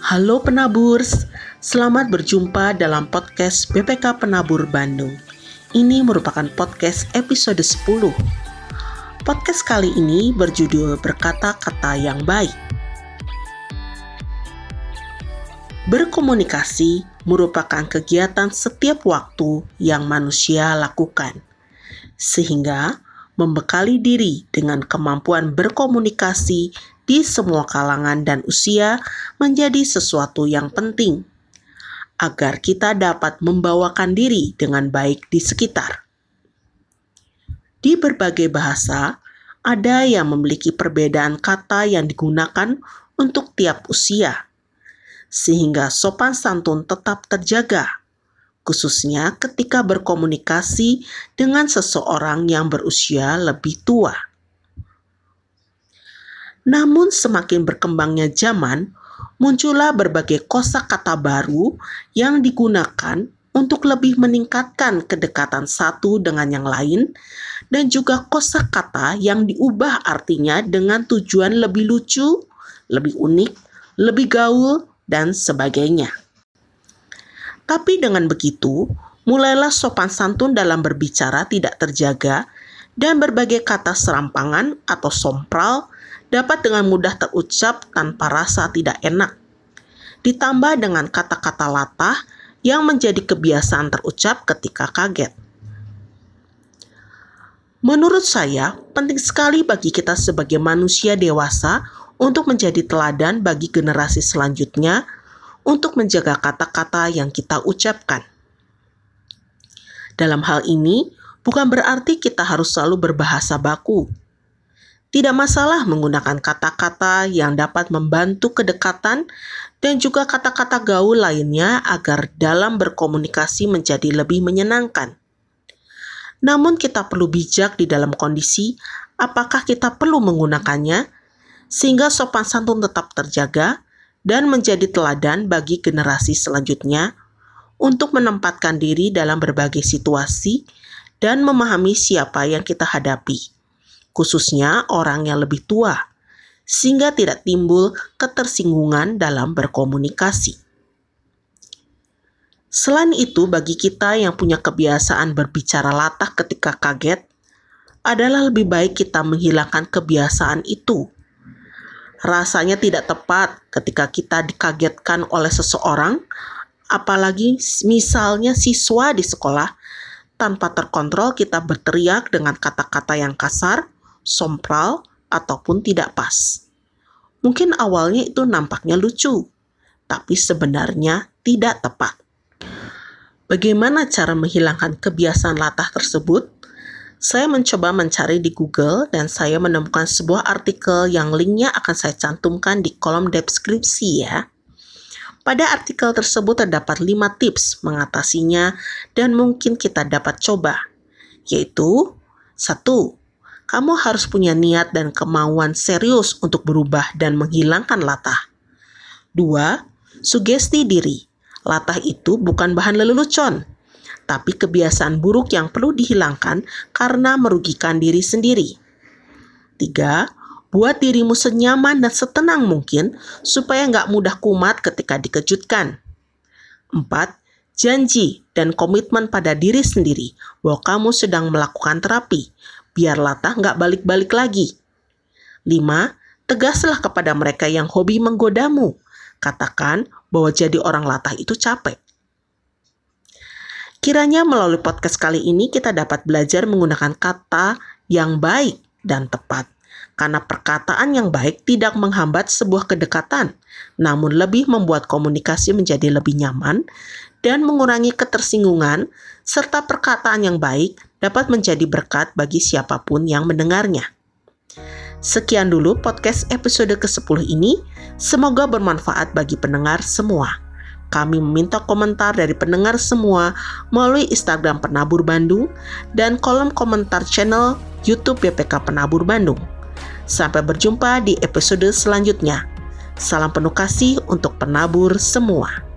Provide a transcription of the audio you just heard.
Halo penaburs, selamat berjumpa dalam podcast BPK Penabur Bandung. Ini merupakan podcast episode 10. Podcast kali ini berjudul Berkata-kata yang Baik. Berkomunikasi merupakan kegiatan setiap waktu yang manusia lakukan. Sehingga membekali diri dengan kemampuan berkomunikasi di semua kalangan dan usia menjadi sesuatu yang penting agar kita dapat membawakan diri dengan baik di sekitar. Di berbagai bahasa, ada yang memiliki perbedaan kata yang digunakan untuk tiap usia, sehingga sopan santun tetap terjaga, khususnya ketika berkomunikasi dengan seseorang yang berusia lebih tua. Namun semakin berkembangnya zaman, muncullah berbagai kosakata baru yang digunakan untuk lebih meningkatkan kedekatan satu dengan yang lain dan juga kosakata yang diubah artinya dengan tujuan lebih lucu, lebih unik, lebih gaul dan sebagainya. Tapi dengan begitu, mulailah sopan santun dalam berbicara tidak terjaga dan berbagai kata serampangan atau sompral dapat dengan mudah terucap tanpa rasa tidak enak. Ditambah dengan kata-kata latah yang menjadi kebiasaan terucap ketika kaget. Menurut saya, penting sekali bagi kita sebagai manusia dewasa untuk menjadi teladan bagi generasi selanjutnya untuk menjaga kata-kata yang kita ucapkan. Dalam hal ini, bukan berarti kita harus selalu berbahasa baku, tidak masalah menggunakan kata-kata yang dapat membantu kedekatan dan juga kata-kata gaul lainnya agar dalam berkomunikasi menjadi lebih menyenangkan. Namun kita perlu bijak di dalam kondisi apakah kita perlu menggunakannya sehingga sopan santun tetap terjaga dan menjadi teladan bagi generasi selanjutnya untuk menempatkan diri dalam berbagai situasi dan memahami siapa yang kita hadapi khususnya orang yang lebih tua, sehingga tidak timbul ketersinggungan dalam berkomunikasi. Selain itu, bagi kita yang punya kebiasaan berbicara latah ketika kaget, adalah lebih baik kita menghilangkan kebiasaan itu. Rasanya tidak tepat ketika kita dikagetkan oleh seseorang, apalagi misalnya siswa di sekolah, tanpa terkontrol kita berteriak dengan kata-kata yang kasar, sompral, ataupun tidak pas. Mungkin awalnya itu nampaknya lucu, tapi sebenarnya tidak tepat. Bagaimana cara menghilangkan kebiasaan latah tersebut? Saya mencoba mencari di Google dan saya menemukan sebuah artikel yang linknya akan saya cantumkan di kolom deskripsi ya. Pada artikel tersebut terdapat 5 tips mengatasinya dan mungkin kita dapat coba, yaitu 1 kamu harus punya niat dan kemauan serius untuk berubah dan menghilangkan latah. Dua, sugesti diri. Latah itu bukan bahan lelucon, tapi kebiasaan buruk yang perlu dihilangkan karena merugikan diri sendiri. Tiga, buat dirimu senyaman dan setenang mungkin supaya nggak mudah kumat ketika dikejutkan. Empat, janji dan komitmen pada diri sendiri bahwa kamu sedang melakukan terapi, biar latah nggak balik-balik lagi. 5. Tegaslah kepada mereka yang hobi menggodamu. Katakan bahwa jadi orang latah itu capek. Kiranya melalui podcast kali ini kita dapat belajar menggunakan kata yang baik dan tepat. Karena perkataan yang baik tidak menghambat sebuah kedekatan, namun lebih membuat komunikasi menjadi lebih nyaman dan mengurangi ketersinggungan, serta perkataan yang baik dapat menjadi berkat bagi siapa pun yang mendengarnya. Sekian dulu podcast episode ke-10 ini. Semoga bermanfaat bagi pendengar semua. Kami meminta komentar dari pendengar semua melalui Instagram Penabur Bandung dan kolom komentar channel YouTube BPK Penabur Bandung. Sampai berjumpa di episode selanjutnya. Salam penuh kasih untuk penabur semua.